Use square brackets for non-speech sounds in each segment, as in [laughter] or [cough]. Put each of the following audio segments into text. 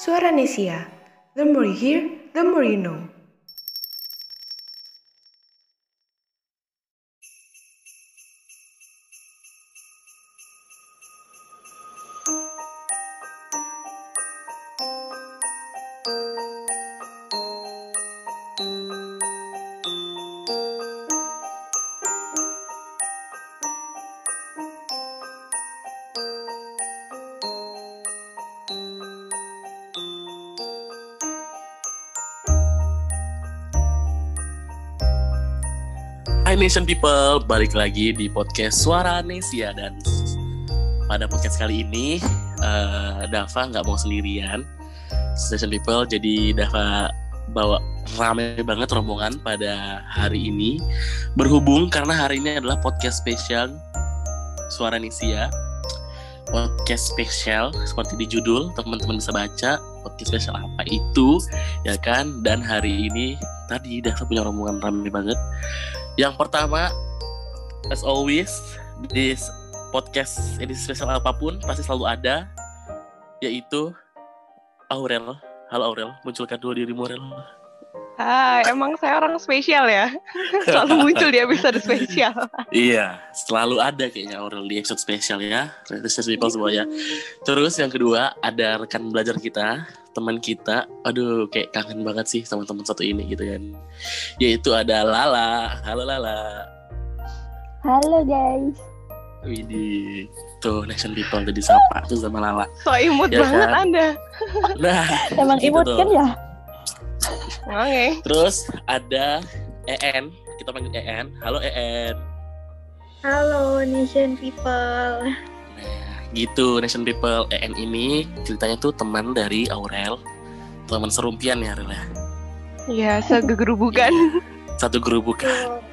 Suara Nesia. The more you hear, the more you know. Nation People, balik lagi di podcast Suara Nesia. Dan pada podcast kali ini eh, Dava nggak mau sendirian. Nation People, jadi Dava bawa rame banget rombongan pada hari ini. Berhubung karena hari ini adalah podcast spesial Suara Nesia. Podcast spesial seperti di judul teman-teman bisa baca podcast spesial apa itu ya kan? Dan hari ini tadi Dava punya rombongan rame banget yang pertama, as always, di podcast edisi spesial apa pun pasti selalu ada, yaitu Aurel. Halo Aurel, munculkan dulu dirimu Aurel. Hai, emang saya orang spesial ya? [laughs] Selalu muncul di episode spesial. iya, selalu ada kayaknya Aurel di episode spesial ya. Terus people semuanya. Terus yang kedua, ada rekan belajar kita, teman kita. Aduh, kayak kangen banget sih sama teman satu ini gitu kan. Yaitu ada Lala. Halo Lala. Halo guys. Widih, tuh Nation People udah disapa tuh sama Lala. So imut Ya banget kan? Anda. Nah, Emang gitu imut tuh. kan ya? Oke. Terus ada EN, kita panggil EN. Halo EN. Halo Nation People. Nah, gitu Nation People. EN ini ceritanya tuh teman dari Aurel. Teman serumpian ya Aurel ya. Ya, segegerubukan. Satu grup bukan.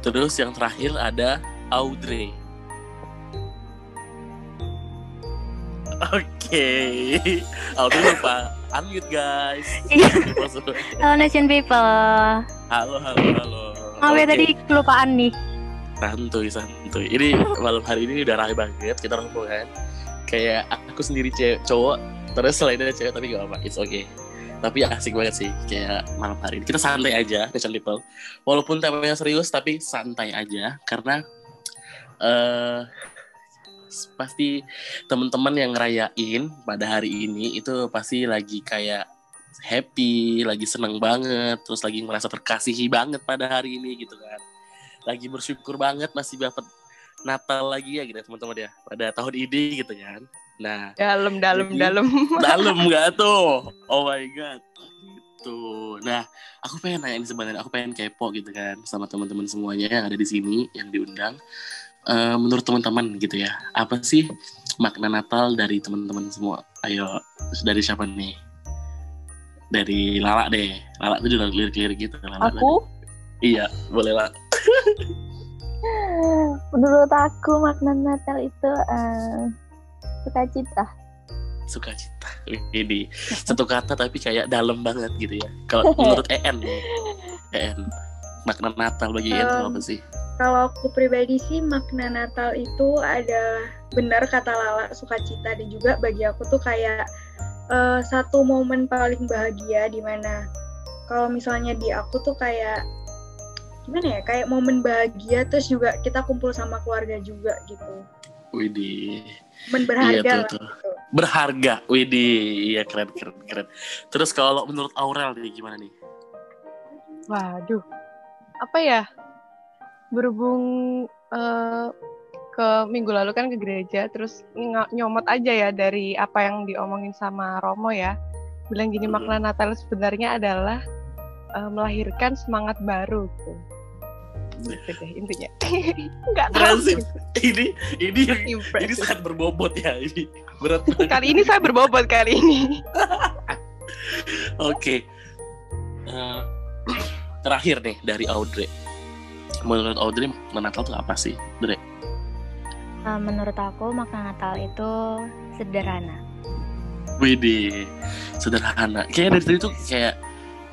Terus yang terakhir ada Audrey. Oke, Audrey lupa unmute guys. Iya. Halo Nation People. halo, halo, halo. Maaf ya Oke. tadi kelupaan nih. santuy santuy ini malam hari ini udah rame banget kita rombongan kayak aku sendiri cewek cowok terus selain dari cewek tapi gak apa it's okay tapi asik banget sih kayak malam hari ini kita santai aja Nation People walaupun temanya serius tapi santai aja karena eh pasti teman-teman yang ngerayain pada hari ini itu pasti lagi kayak happy, lagi seneng banget, terus lagi merasa terkasihi banget pada hari ini gitu kan lagi bersyukur banget masih dapat Natal lagi ya gitu ya, teman-teman ya pada tahun ini gitu kan. Nah, Dalam, dalam, Jadi- dalam. [laughs] dalam [laughs] nggak tuh? Oh my god. Gitu. Nah, aku pengen nanya ini sebenarnya, aku pengen kepo gitu kan sama teman-teman semuanya yang ada di sini yang diundang. Eh, menurut teman-teman gitu ya, apa sih makna Natal dari teman-teman semua? Ayo, dari siapa nih? Dari Lala deh. Lala tuh udah lirik-lirik gitu. Lala, Aku, Iya, boleh lah. [laughs] menurut aku makna Natal itu eh, sukacita. sukacita ini satu kata tapi kayak dalam banget gitu ya kalau [laughs] menurut EN EN makna Natal bagi EN itu Um, apa sih Kalau aku pribadi sih makna Natal itu adalah benar kata Lala sukacita dan juga bagi aku tuh kayak eh, satu momen paling bahagia di mana kalau misalnya di aku tuh kayak gimana ya kayak momen bahagia terus juga kita kumpul sama keluarga juga gitu. Widih Momen berharga Iya, tuh, lah tuh. gitu. berharga Widih iya keren keren keren terus kalau menurut Aurel nih gimana nih Waduh. Apa ya? Berhubung eh, ke minggu lalu kan ke gereja, terus nyomot aja ya dari apa yang diomongin sama Romo ya. Bilang gini, makna Natal sebenarnya adalah eh, melahirkan semangat baru gitu. Gitu deh intinya. [laughs] Keren tahu. ini ini yang ini sangat berbobot ya ini berat. [laughs] Kali ini saya berbobot kali ini. [laughs] Oke. Eh, [clears throat] terakhir nih dari Audrey. Menurut Audrey makna Natal itu apa sih, Dre? Eh, menurut aku makna Natal itu sederhana. Widih, sederhana. Kayak dari tadi tuh kayak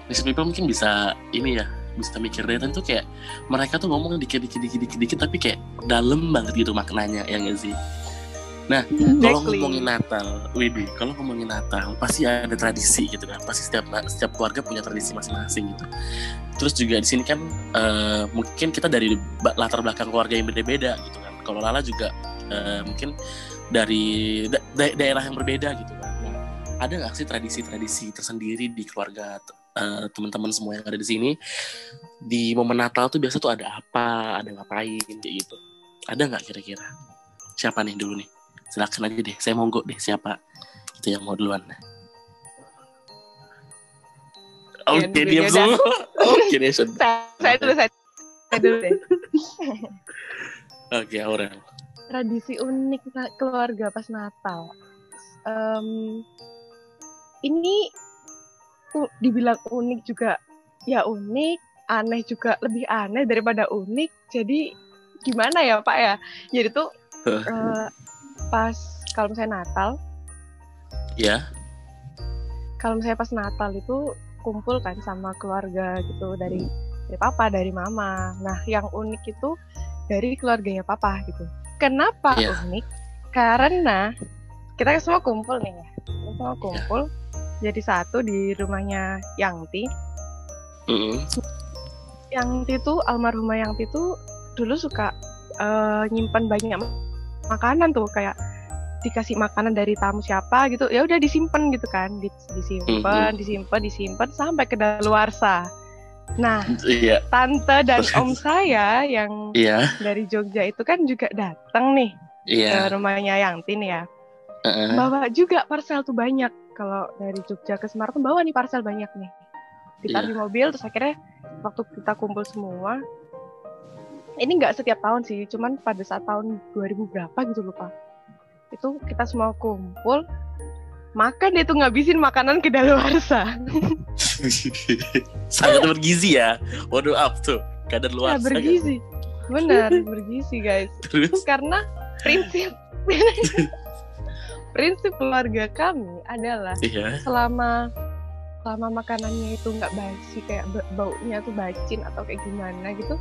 Nation People mungkin bisa ini ya, bisa mikir dari tadi tuh kayak mereka tuh ngomong dikit dikit dikit dikit dikit tapi kayak dalam banget gitu maknanya ya nggak sih? Nah, kalau Exactly. ngomongin Natal, Widih, kalau ngomongin Natal pasti ada tradisi gitu kan. Pasti setiap setiap keluarga punya tradisi masing-masing gitu. Terus juga di sini kan eh, mungkin kita dari latar belakang keluarga yang beda-beda gitu kan. Kalau Lala juga eh, mungkin dari da- da- daerah yang berbeda gitu kan. Nah, ada nggak sih tradisi-tradisi tersendiri di keluarga eh, teman-teman semua yang ada di sini? Di momen Natal tuh biasa tuh ada apa, ada ngapain kayak gitu. Ada nggak kira-kira? Siapa nih dulu nih? Silakan aja deh, saya monggo deh siapa itu yang mau duluan. Oke, dulu, diam semua. [laughs] Oke, Nation. Saya, saya dulu, saya, dulu deh. [laughs] Oke, Aurel. Tradisi unik keluarga pas Natal. Em, ini tuh dibilang unik juga, ya unik, aneh juga lebih aneh daripada unik. Jadi gimana ya Pak ya? Jadi tuh [laughs] eh, pas kalau misalnya Natal, Ya, kalau misalnya pas Natal itu kumpul kan sama keluarga gitu dari dari papa, dari mama. Nah, yang unik itu dari keluarganya papa gitu. Kenapa Iya. unik? Karena kita semua kumpul nih ya. Kita semua kumpul jadi satu di rumahnya Yangti. Mm-mm. Yangti tuh almarhumah Yangti tuh dulu suka eh, nyimpan banyak makanan tuh kayak dikasih makanan dari tamu siapa gitu ya udah disimpan gitu kan Di- disimpan disimpan disimpan sampai ke daluarsa nah iya, tante dan om saya yang iya, dari Jogja itu kan juga datang nih iya. ke rumahnya nih ya. Bawa juga parcel tuh banyak. Kalau dari Jogja ke Semarang tuh bawa nih parcel banyak nih. Ditaruh Iya. di mobil terus akhirnya waktu kita kumpul semua ini nggak setiap tahun sih cuman pada saat tahun 2000 berapa gitu lupa itu kita semua kumpul makan dia tuh ngabisin makanan ke daluarsa [laughs] Sangat bergizi ya. Waduh, up tuh. Kadar ya luar bergizi. Benar bergizi guys. Terus, karena prinsip [laughs] prinsip keluarga kami adalah iya, selama selama makanannya itu nggak basi kayak ba- baunya tuh bacin atau kayak gimana gitu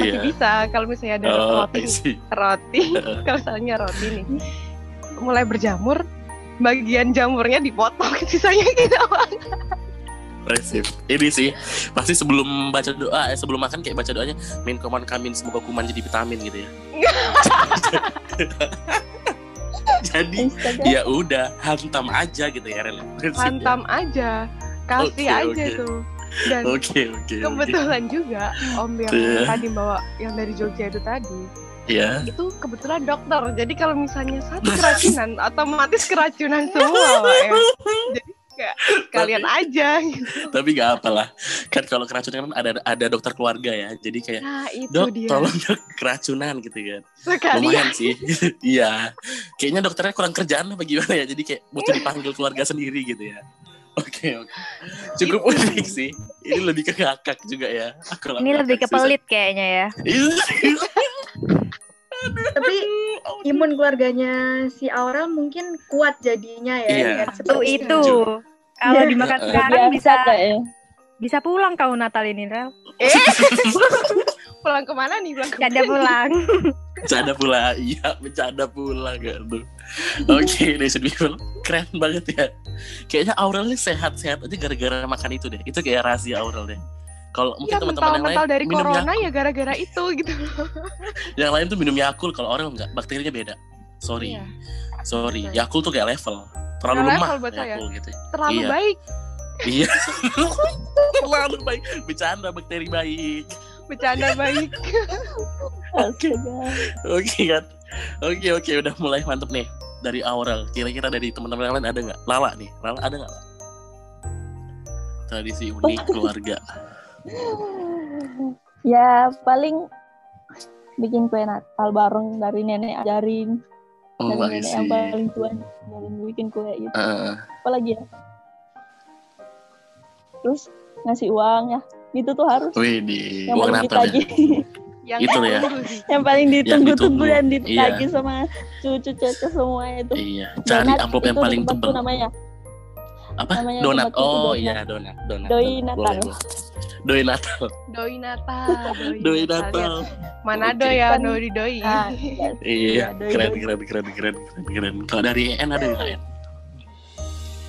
masih iya. bisa kalau misalnya ada Oh, roti [laughs] roti [laughs] kalau misalnya roti nih mulai berjamur bagian jamurnya dipotong [laughs] sisanya kita makan Impresif. Ini sih pasti sebelum baca doa, eh, sebelum makan kayak baca doanya, min koman kamin semoga kuman jadi vitamin gitu ya. jadi ya udah hantam aja gitu ya Rel. Prinsipnya. hantam aja kasih Oke, aja oke. tuh dan Oke oke. oke. kebetulan juga om yang Iya. tadi bawa yang dari Jogja itu tadi Iya. itu kebetulan dokter jadi kalau misalnya satu keracunan [laughs] otomatis keracunan semua ya [laughs] jadi kayak kalian aja gitu. Tapi gak apalah. Kan kalau keracunan kan ada ada dokter keluarga ya. Jadi kayak nah itu dok dia tolong dok keracunan gitu kan. sekali Lumayan sih. [laughs] Iya. Kayaknya dokternya kurang kerjaan apa gimana ya. Jadi kayak butuh dipanggil keluarga sendiri gitu ya. Oke oke. Cukup unik sih. Ini lebih ke ngakak juga ya. Kalau Ini lebih ke pelit kayaknya ya. Iya. Tapi imun keluarganya si Aurel mungkin kuat jadinya ya. Iya. seperti itu. Kalau Iya. dimakan Heeh. sekarang Biasa bisa bisa pulang kau Natal ini, Rel. eh [laughs] pulang ke mana nih pulang ke mana Ada pulang. Bercanda pula. Iya, bercanda pula gak tuh. Oke, Nation People. Keren banget ya. Kayaknya Aurel nih sehat-sehat aja gara-gara makan itu deh. Itu kayak rahasia Aurel deh. Kalau mungkin ya teman-teman yang lain dari minum corona Yakult. ya gara-gara itu gitu Yang lain tuh minum Yakult, kalau Aurel enggak. Bakterinya beda. Sorry. Iya. Sorry. Betul. Yakult tuh kayak level. Terlalu Terlalu lemah level buat saya. Gitu. terlalu Iya. baik Iya. [laughs] Terlalu baik. Bercanda bakteri baik. Bercanda baik Oke. Oke kan. Oke oke udah mulai mantep nih dari Aurel. Kira-kira dari teman-teman lain ada nggak? Lala nih. Lala ada nggak? Tradisi unik [laughs] keluarga. Ya paling bikin kue Natal bareng dari nenek ajarin Oh, dari nenek yang paling tua ajarin bikin kue gitu. Heeh. Apalagi ya? Terus ngasih uang ya. Itu tuh harus Wih di yang paling Natal ya. yang Itu ya. yang paling ditunggu-tunggu ditunggu. dan ditagih Iya. sama cucu-cucu semua itu. Iya. Cari Donat amplop yang itu paling tebal. namanya. Apa? Namanya donat. Oh donat. iya, donat. Donat. Doi donat. Natal. Doi Natal. Doi Natal. Doi Natal. Manado Oke. ya, doi doi. Yes. Iya, doi- keren, keren, keren, keren, keren, keren. Kalau dari En ada nggak En?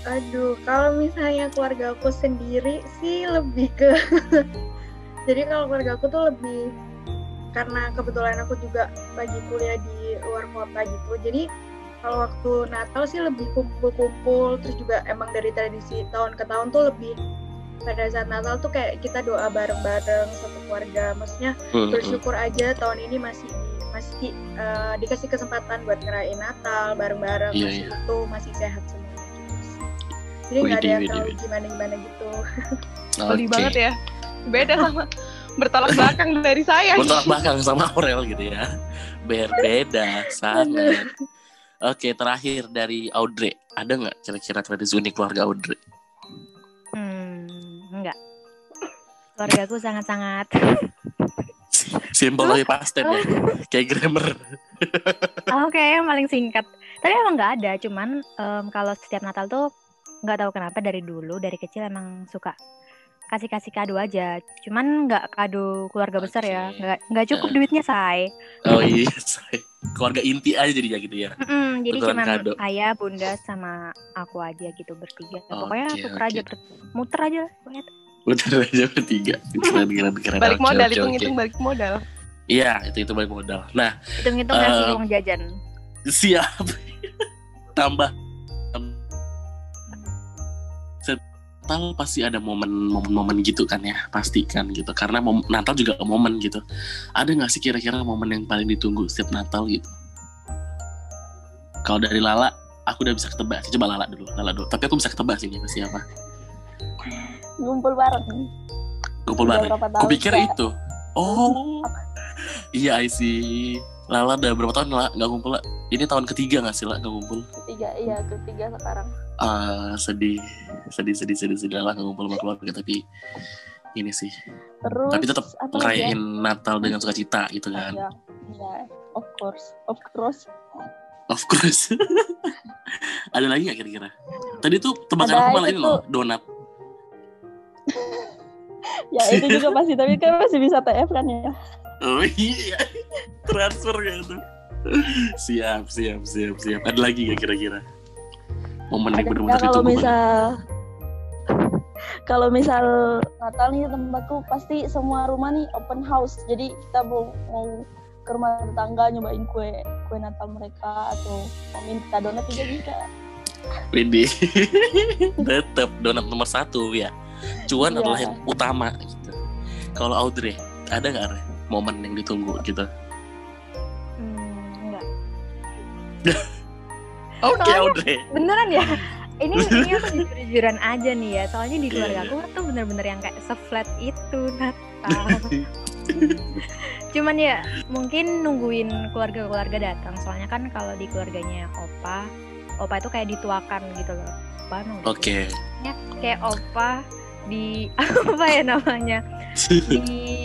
Aduh, kalau misalnya keluarga aku sendiri sih lebih ke [laughs] Jadi kalau keluarga aku tuh lebih karena kebetulan aku juga lagi kuliah di luar kota gitu. Jadi kalau waktu Natal sih lebih kumpul-kumpul terus juga emang dari tradisi tahun ke tahun tuh lebih pada saat Natal tuh kayak kita doa bareng-bareng satu keluarga. Maksudnya Hmm, hmm. bersyukur aja tahun ini masih masih eh, dikasih kesempatan buat ngerayain Natal bareng-bareng Iya, masih iya. itu masih sehat semua. Jadi nggak ada yang gimana gimana gitu [laughs] Oke. banget ya. Beda sama bertolak belakang dari saya. Bertolak belakang sama Aurel gitu ya. Berbeda sangat. Oke, terakhir dari Audrey. Ada nggak kira-kira tradisi unik keluarga Audrey? Hmm, enggak. Keluargaku sangat-sangat Simple tapi pasten ya. Kayak grammar. Oke, yang paling singkat. Tapi emang nggak ada, cuman em, kalau setiap Natal tuh nggak tahu kenapa dari dulu dari kecil emang suka kasih-kasih kado aja. Cuman nggak kado keluarga besar ya, nggak nggak cukup Eh. duitnya say. Oh iya, say. keluarga inti aja jadinya gitu ya. Mm-mm, jadi kado. ayah, bunda sama aku aja gitu bertiga. Pokoknya Oke, tuker oke. aja, ber- muter aja. Pokoknya Udah aja bertiga. Keren, keren, keren. Balik Oke, modal, oke, hitung-hitung oke. balik modal. Iya, itu itu balik modal. Nah, hitung-hitung ngasih Eh, uang jajan. siap. [laughs] Tambah. Natal pasti ada momen-momen gitu kan ya, pasti kan gitu. Karena mom- Natal juga momen gitu. Ada nggak sih kira-kira momen yang paling ditunggu setiap Natal gitu? Kalau dari Lala, aku udah bisa ketebak sih. Coba Lala dulu, Lala dulu. Tapi aku bisa ketebak sih ini pasti apa. ngumpul bareng. Udah bareng. tahun Kupikir nggak- itu. Oh, iya I see. Lala udah berapa tahun lah nggak ngumpul lah? Ini tahun ketiga nggak sih lah nggak ngumpul? Ketiga, iya ketiga sekarang. Ah sedih, sedih, sedih, sedih, sedih lah ngumpul sama keluarga tapi ini sih. Terus tapi tetap lagi ya? Natal dengan sukacita gitu kan. Iya, iya, of course, of course. Of course. [laughs] Ada lagi nggak kira-kira? Tadi tuh Ada aku malah ini loh, donat. [laughs] Ya itu juga pasti, tapi kan masih bisa TF kan ya. Oh iya, [laughs] transfer gitu. Siap, siap, siap, siap. Ada lagi nggak kira-kira? Momen yang benar-benar kalau ditunggu banget. misal kalau misal Natal nih tempatku pasti semua rumah nih open house. Jadi kita mau, mau ke rumah tetangga nyobain kue kue Natal mereka atau mau minta donat juga bisa. Widih. [laughs] Tetap donat nomor satu ya. Cuan Iya. adalah yang utama gitu. Kalau Audrey, ada nggak Re, momen yang ditunggu gitu? Hmm, enggak. [laughs] Oke Soalnya- Audrey. Beneran ya? Ini [laughs] ini aku jujur-jujuran aja nih ya. Soalnya di keluarga aku tuh bener-bener yang kayak se-flat itu Natal. [laughs] Cuman ya mungkin nungguin keluarga-keluarga datang. Soalnya kan kalau di keluarganya opa, opa itu kayak dituakan gitu loh. Opa nunggu. Oke. Ya, kayak opa di [laughs] apa ya namanya? Di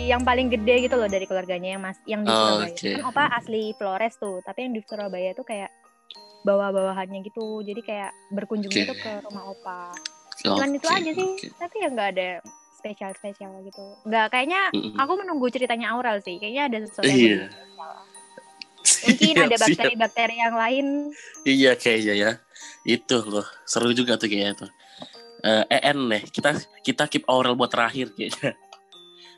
yang paling gede gitu loh dari keluarganya yang mas yang di Oh, Surabaya. oke. Kan opa asli Flores tuh, tapi yang di Surabaya tuh kayak bawah-bawahannya gitu. Jadi kayak berkunjungnya Oke. tuh ke rumah opa. Cuman itu Oke, aja sih. oke. Tapi ya nggak ada spesial-spesial gitu. Nggak kayaknya Mm-mm. aku menunggu ceritanya Aurel sih. Kayaknya ada sesuatu yang Iya. spesial. Mungkin Siap, ada bakteri-bakteri yang lain. Iya kayaknya ya. Itu loh, seru juga tuh kayaknya tuh. Eh, EN nih, kita kita keep Aurel buat terakhir kayaknya.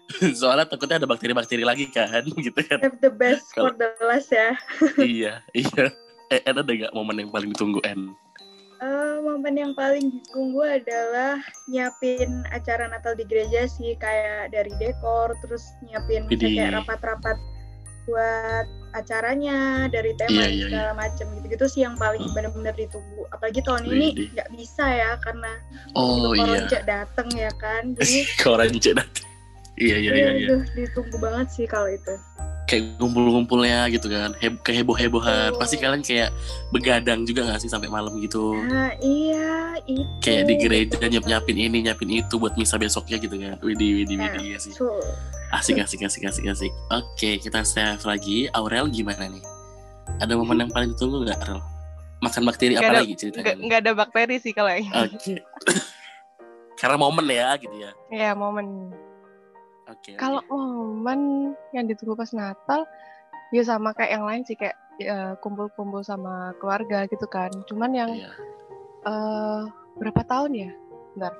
[laughs] Soalnya takutnya ada bakteri-bakteri lagi kan, [laughs] gitu kan. Save the best for the last ya iya, iya. EN ada gak momen yang paling ditunggu En? Eh, momen yang paling ditunggu adalah nyiapin acara Natal di gereja sih kayak dari dekor terus nyiapin kayak rapat-rapat buat acaranya dari tema Iya, dan iya, segala macam gitu-gitu sih yang paling Hmm. benar-benar ditunggu apalagi tahun Widih. ini nggak bisa ya karena Oh iya. Koronce dateng ya kan [laughs] jadi Koran cedat. Iya, iya, iya, iya. ditunggu banget sih kalau itu Kayak ngumpul-ngumpulnya gitu kan. Heb keheboh-hebohan. Betul. Pasti kalian kayak begadang juga gak sih sampai malam gitu. nah iya itu Kayak di gereja nyiap-nyiapin ini, nyiapin itu buat misa besoknya gitu kan. Widih, widih, Nah, widih, iya sih. so, Asik, asik, asik, asik, asik. Oke, kita save lagi. Aurel gimana nih? Ada momen yang paling ditunggu nggak, Aurel? makan bakteri Nggak apa ada- lagi ceritanya? Nggak nggak ada bakteri sih kalau yang Oke. [laughs] Karena momen ya gitu ya. ya momen. Oke. Kalau momen yang ditunggu pas Natal, ya sama kayak yang lain sih kayak ya, kumpul-kumpul sama keluarga gitu kan. Cuman yang Iya. eh berapa tahun ya? Bentar.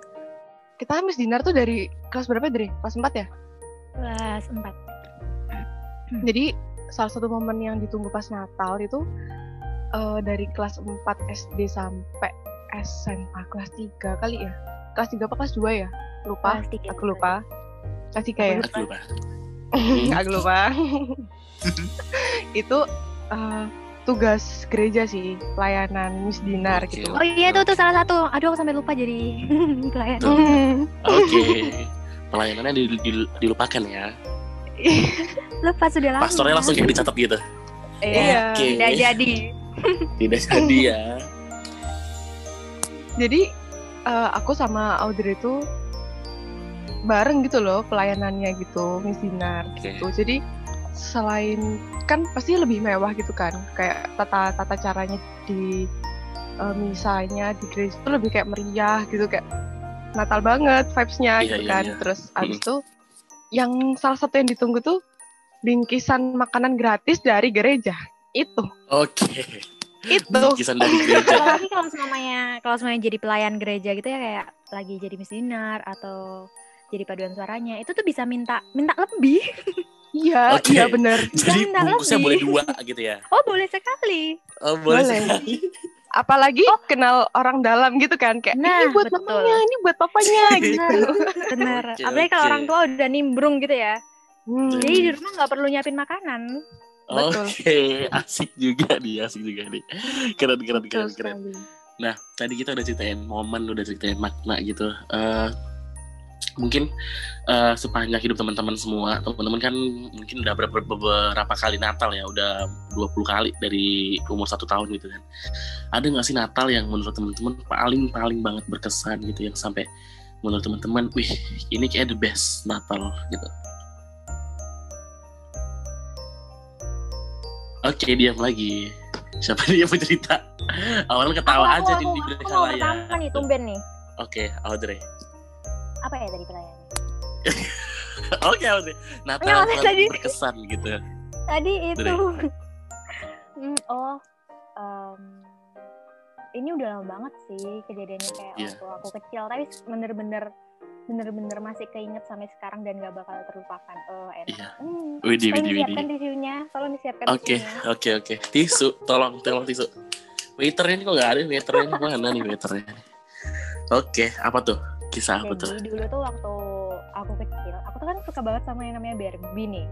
Kita habis dinner tuh dari kelas berapa dari kelas 4 ya? Kelas 4. [clears throat] Jadi salah satu momen yang ditunggu pas Natal itu eh, dari kelas 4 SD sampai SMA kelas 3 kali ya. Kelas 3 apa kelas 2 ya? Lupa. Kelas tiga. Aku lupa. Kelas 3 Aku lupa. Aku lupa. itu eh, tugas gereja sih, pelayanan Miss Dinar Oke. gitu. Oh iya tuh tuh salah satu. Aduh aku sampai lupa jadi [laughs] pelayan. Tuh. [laughs] Hmm. Oke. Pelayanannya dil- dil- dilupakan ya. [laughs] lupa sudah lama. Pastornya langsung kayak dicatat gitu. Iya. Oke. Tidak jadi. Tidak jadi ya. Jadi eh, aku sama Audrey itu bareng gitu loh pelayanannya gitu Miss Dinar Oke. gitu. Jadi selain kan pasti lebih mewah gitu kan, kayak tata tata caranya di eh, misanya di gereja itu lebih kayak meriah gitu kayak Natal banget vibes-nya Iya, gitu iya, kan. iya. Terus abis itu yang salah satu yang ditunggu tuh bingkisan makanan gratis dari gereja. Itu, Oke. itu. Kisan dari gereja. Apalagi kalau semuanya kalau semuanya jadi pelayan gereja gitu ya kayak lagi jadi Miss Dinar atau jadi paduan suaranya itu tuh bisa minta minta lebih. [laughs] Iya, Oke. iya bener. [laughs] Jadi Nggak bungkusnya lebih. boleh dua gitu ya. Oh boleh sekali. Oh, boleh, Boleh. sekali. apalagi kenal orang dalam gitu kan kayak Oh. Nah, ini buat betul. mamanya ini buat papanya gitu Bener. Oke, Apalagi kalau orang tua udah nimbrung gitu ya. Hmm, Jadi di rumah nggak perlu nyiapin makanan. Betul. Oke, asik juga nih, asik juga nih. Keren, keren, keren, keren. Nah, tadi kita udah ceritain momen, udah ceritain makna gitu. Eh mungkin eh, sepanjang hidup teman-teman semua, teman-teman kan mungkin udah beberapa, beberapa kali Natal ya, udah 20 kali dari umur satu tahun gitu kan. Ada nggak sih Natal yang menurut teman-teman paling paling banget berkesan gitu, yang sampai menurut teman-teman, wih ini kayak the best Natal gitu. Oke, diam lagi. Siapa nih yang mau cerita? Awalnya ketawa Aku- aja aku- di, aku- di aku pertama nih tumben nih. Oke, Audrey. Apa ya tadi pelayan? [laughs] Oke, Audrey. Natal paling tadi. berkesan gitu. Tadi itu. [laughs] Hmm, oh, em, ini udah lama banget sih kejadiannya kayak Iya. waktu aku kecil, tapi bener-bener bener-bener masih keinget sampai sekarang dan gak bakal terlupakan. Oh, enak. Iya. Hmm. Widih, Tolong widih, disiapkan widih. tisunya, tolong disiapkan Oke, oke, oke. Tisu, tolong, tolong tisu. Waiternya ini kok nggak ada? Waiternya mana nih waiternya? Oke, apa tuh? Kisah apa tuh? Jadi dulu tuh waktu aku kecil, aku tuh kan suka banget sama yang namanya Barbie nih.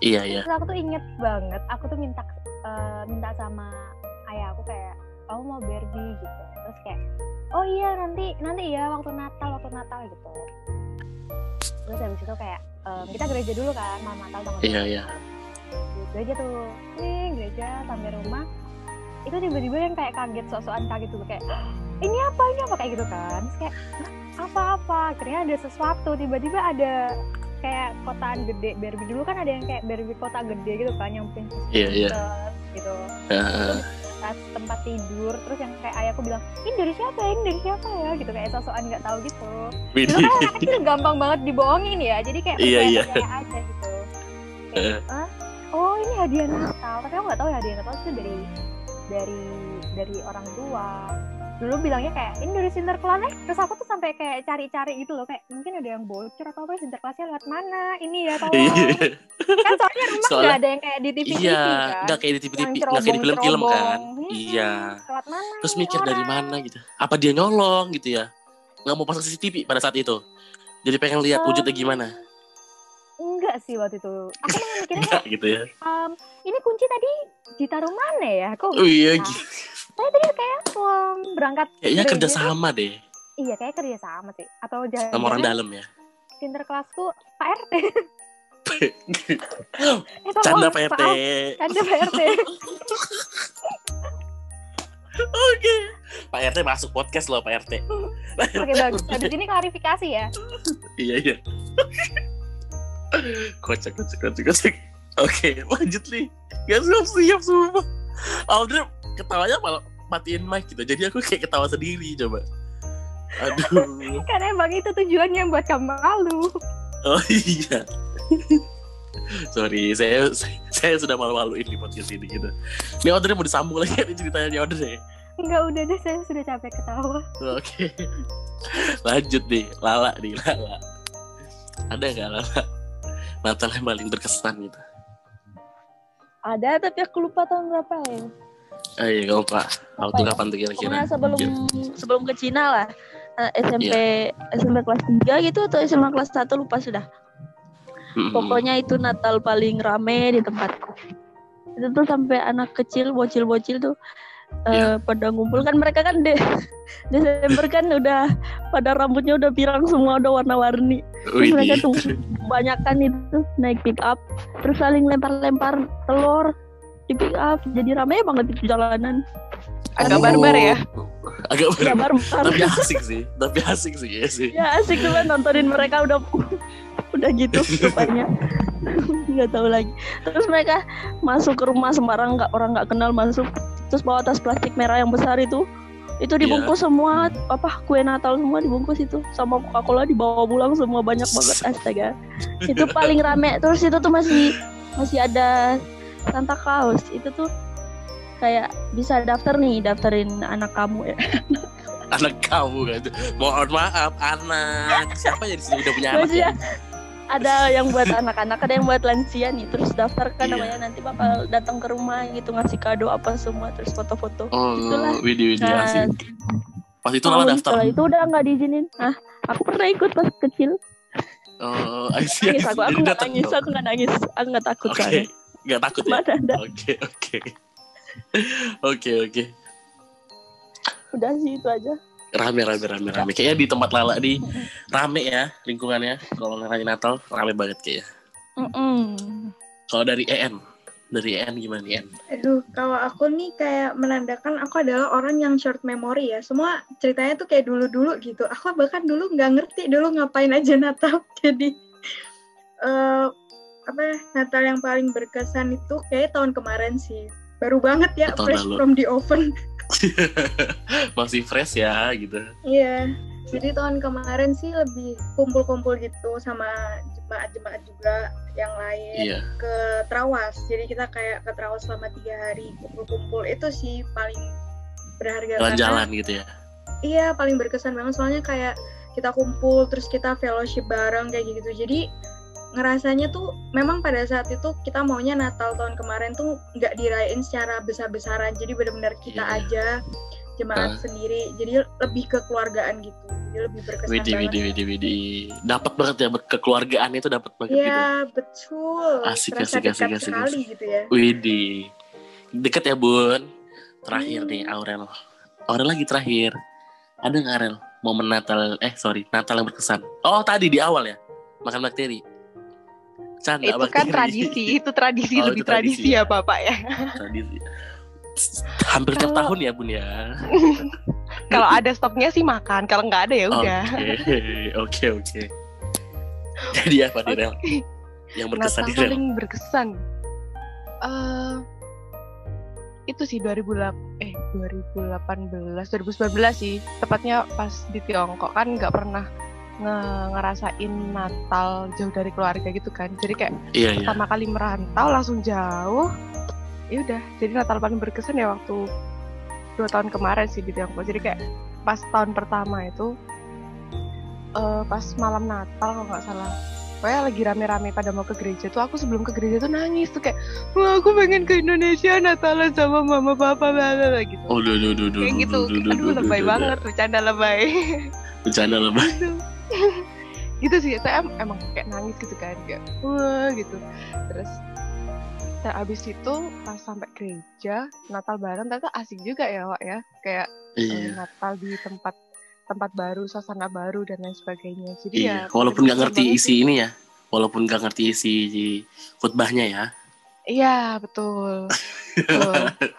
Iya, iya. Terus aku tuh inget banget, aku tuh minta eh, minta sama ayah aku kayak, aku mau Barbie gitu. Terus kayak, oh iya nanti nanti ya waktu Natal waktu Natal gitu. Terus habis itu kayak em, kita gereja dulu kan, malam Natal tanggal Iya, 25. iya. Gereja tuh, nih gereja sampai rumah. Itu tiba-tiba yang kayak kaget, sok-sokan kaget dulu kayak, "Hah, ini apa ini apa kayak gitu kan. Terus kayak "Hah, apa-apa, akhirnya ada sesuatu, tiba-tiba ada kayak kotaan gede Barbie dulu kan ada yang kayak Barbie kota gede gitu kan yang princess Iya, iya. princess gitu Heeh. atas tempat tidur terus yang kayak ayahku bilang ini dari siapa ya ini dari siapa ya gitu kayak sosokan nggak tahu gitu dulu Widih. kan anak kecil gampang banget dibohongin ya jadi kayak percaya iya. percaya aja gitu kayak, "Hah? oh ini hadiah Natal tapi aku nggak tahu ya hadiah Natal itu dari dari dari orang tua dulu bilangnya kayak ini dari Sinterklas eh terus aku tuh sampai kayak cari-cari gitu loh kayak mungkin ada yang bocor atau apa Sinterklasnya lewat mana ini ya tolong Iya. kan soalnya rumah Soalnya- nggak ada yang kayak di TV TV Iya, kan nggak kayak di TV TV, nggak kayak di film-film kan? cerobong-cerobong. Iya. Hmm, lewat mana Terus mikir dari orang? mana gitu? Apa dia nyolong gitu ya? Nggak mau pasang CCTV pada saat itu. Jadi pengen lihat wujudnya Em, gimana? enggak sih waktu itu aku malah mikirnya [laughs] gitu ya? em, ini kunci tadi ditaruh mana ya kok Oh iya, gitu. Saya tadi kayak em, berangkat kayaknya kerja sama deh iya kayak kerja sama sih atau jangan sama orang dalam ya. Sinterklasku Pak RT [laughs] eh, Canda Pak RT. canda Pak RT [laughs] Oke. Pak RT masuk podcast loh Pak RT. [laughs] oke bagus habis ini klarifikasi ya iya iya. kocak kocak kocak kocak. Oke lanjut nih. Gak siap siap semua. Audrey ketawanya malah matiin mic gitu. Jadi aku kayak ketawa sendiri coba. Aduh. [laughs] Karena emang itu tujuannya buat kamu malu. Oh iya. Sorry, saya saya sudah malu-maluin di podcast ini gitu. Ini ordernya mau disambung lagi ada ceritanya ordernya. Enggak udah deh, saya sudah capek ketawa. Oke. Lanjut nih, Lala nih, Lala. Ada nggak Lala? Natal yang paling berkesan gitu. Ada tapi aku lupa tahun berapa ya. Oh iya, kamu Pak. Waktu ya? kapan tuh kira-kira? Sebelum sebelum ke Cina lah. SMP Iya. SMP kelas 3 gitu atau SMA kelas 1 lupa sudah. Mm-mm. Pokoknya itu Natal paling rame di tempatku. Itu tuh sampai anak kecil, bocil-bocil tuh Iya. eh, pada ngumpul kan mereka kan de [laughs] Desember kan udah pada rambutnya udah pirang semua udah warna-warni. Terus mereka tuh banyak kan itu naik pick up terus saling lempar-lempar telur di pick up jadi rame banget itu jalanan. Agak Oh. barbar ya. Agak barbar. barbar. Tapi asik sih. Tapi asik sih ya sih. ya asik tuh kan nontonin mereka udah udah gitu [laughs] rupanya nggak tahu lagi terus mereka masuk ke rumah sembarang nggak orang nggak kenal masuk terus bawa tas plastik merah yang besar itu itu dibungkus semua apa kue Natal semua dibungkus itu sama Coca Cola dibawa pulang semua banyak banget [laughs] astaga itu paling rame terus itu tuh masih masih ada Santa Claus itu tuh kayak bisa daftar nih daftarin anak kamu ya [laughs] Anak kamu kan. Mohon maaf, anak. Siapa yang di sini udah punya anak ya? ada yang buat anak-anak, ada yang buat lansia nih. Terus daftar kan Iya. namanya nanti bakal datang ke rumah gitu ngasih kado apa semua terus foto-foto. Oh, Itulah. Widih, Widih, Nah, asik. Pas itu tahun Lala daftar. setelah itu udah nggak diizinin. Ah, aku pernah ikut pas kecil. Oh, I see, I Nangis aku, aku nggak nangis, aku nggak nangis, aku nggak takut Oke, soalnya. Nggak takut ya? Oke, oke. Oke, oke. udah sih itu aja. Rame, rame, rame, rame. Kayaknya di tempat Lala di rame ya lingkungannya. Kalau ngerayain Natal, rame banget kayaknya. Mm-mm. Kalau dari EN, dari EN gimana nih, EN? Aduh, kalau aku nih kayak menandakan aku adalah orang yang short memory ya. Semua ceritanya tuh kayak dulu-dulu gitu. Aku bahkan dulu nggak ngerti dulu ngapain aja Natal. [laughs] Jadi eh apa Natal yang paling berkesan itu kayak tahun kemarin sih. Baru banget ya, Tahun fresh lalu. from the oven. [laughs] [laughs] Masih fresh ya, gitu. Iya. Jadi tahun kemarin sih lebih kumpul-kumpul gitu sama jemaat-jemaat juga yang lain Iya. ke Trawas. Jadi kita kayak ke Trawas selama tiga hari kumpul-kumpul. Itu sih paling berharga. Jalan-jalan gitu ya. Iya, paling berkesan banget soalnya kayak kita kumpul terus kita fellowship bareng kayak gitu. Jadi ngerasanya tuh memang pada saat itu kita maunya Natal tahun kemarin tuh nggak dirayain secara besar-besaran. Jadi benar-benar kita Iya. aja jemaat Ah. sendiri. Jadi lebih kekeluargaan gitu. Jadi lebih berkesan Widi, banget. Widi, Widi, Widi. Dapat banget ya, kekeluargaan itu dapat banget gitu. Iya, betul. Asik, Terasa asik, asik, asik, sekali gitu ya. Widi. Deket ya, Bun. Terakhir Hmm. nih, Aurel. Aurel lagi terakhir. Ada nggak, Aurel? Momen Natal, eh sorry, Natal yang berkesan. Oh, tadi di awal ya? Makan bakteri. Canda itu kan tradisi, [laughs] itu tradisi Oh, lebih itu tradisi tradisi, ya. ya Bapak ya. Tradisi. Hampir tiap tahun ya, Bun ya? [laughs] Kalau ada stoknya sih makan, kalau nggak ada ya udah. Oke, oke, oke. Jadi apa nih, Rel? Yang berkesan Natal di Rel? paling berkesan. Eh itu sih 2008 eh 2018 2019 sih tepatnya pas di Tiongkok kan nggak pernah nge- ngerasain Natal jauh dari keluarga gitu kan. Jadi kayak Iya, iya. pertama kali merantau langsung jauh ya udah. Jadi Natal paling berkesan ya waktu dua tahun kemarin sih di Tiongkok. Jadi kayak pas tahun pertama itu eh, pas malam Natal kalau nggak salah. Pokoknya lagi rame-rame pada mau ke gereja tuh aku sebelum ke gereja tuh nangis tuh kayak wah aku pengen ke Indonesia Natalan sama mama papa bla gitu. Oh, duh, duh, duh, kayak gitu. duh, duh, aduh duh, lebay banget bercanda lebay. Bercanda lebay. [laughs] gitu sih saya em- emang kayak nangis gitu kan kayak wah gitu terus dan abis itu pas sampai gereja Natal bareng ternyata asik juga ya Wak ya kayak eh, Iya. Natal di tempat tempat baru suasana baru dan lain sebagainya jadi Iya, ya walaupun nggak ngerti isi ini ya, walaupun nggak ngerti isi khutbahnya ya. iya betul betul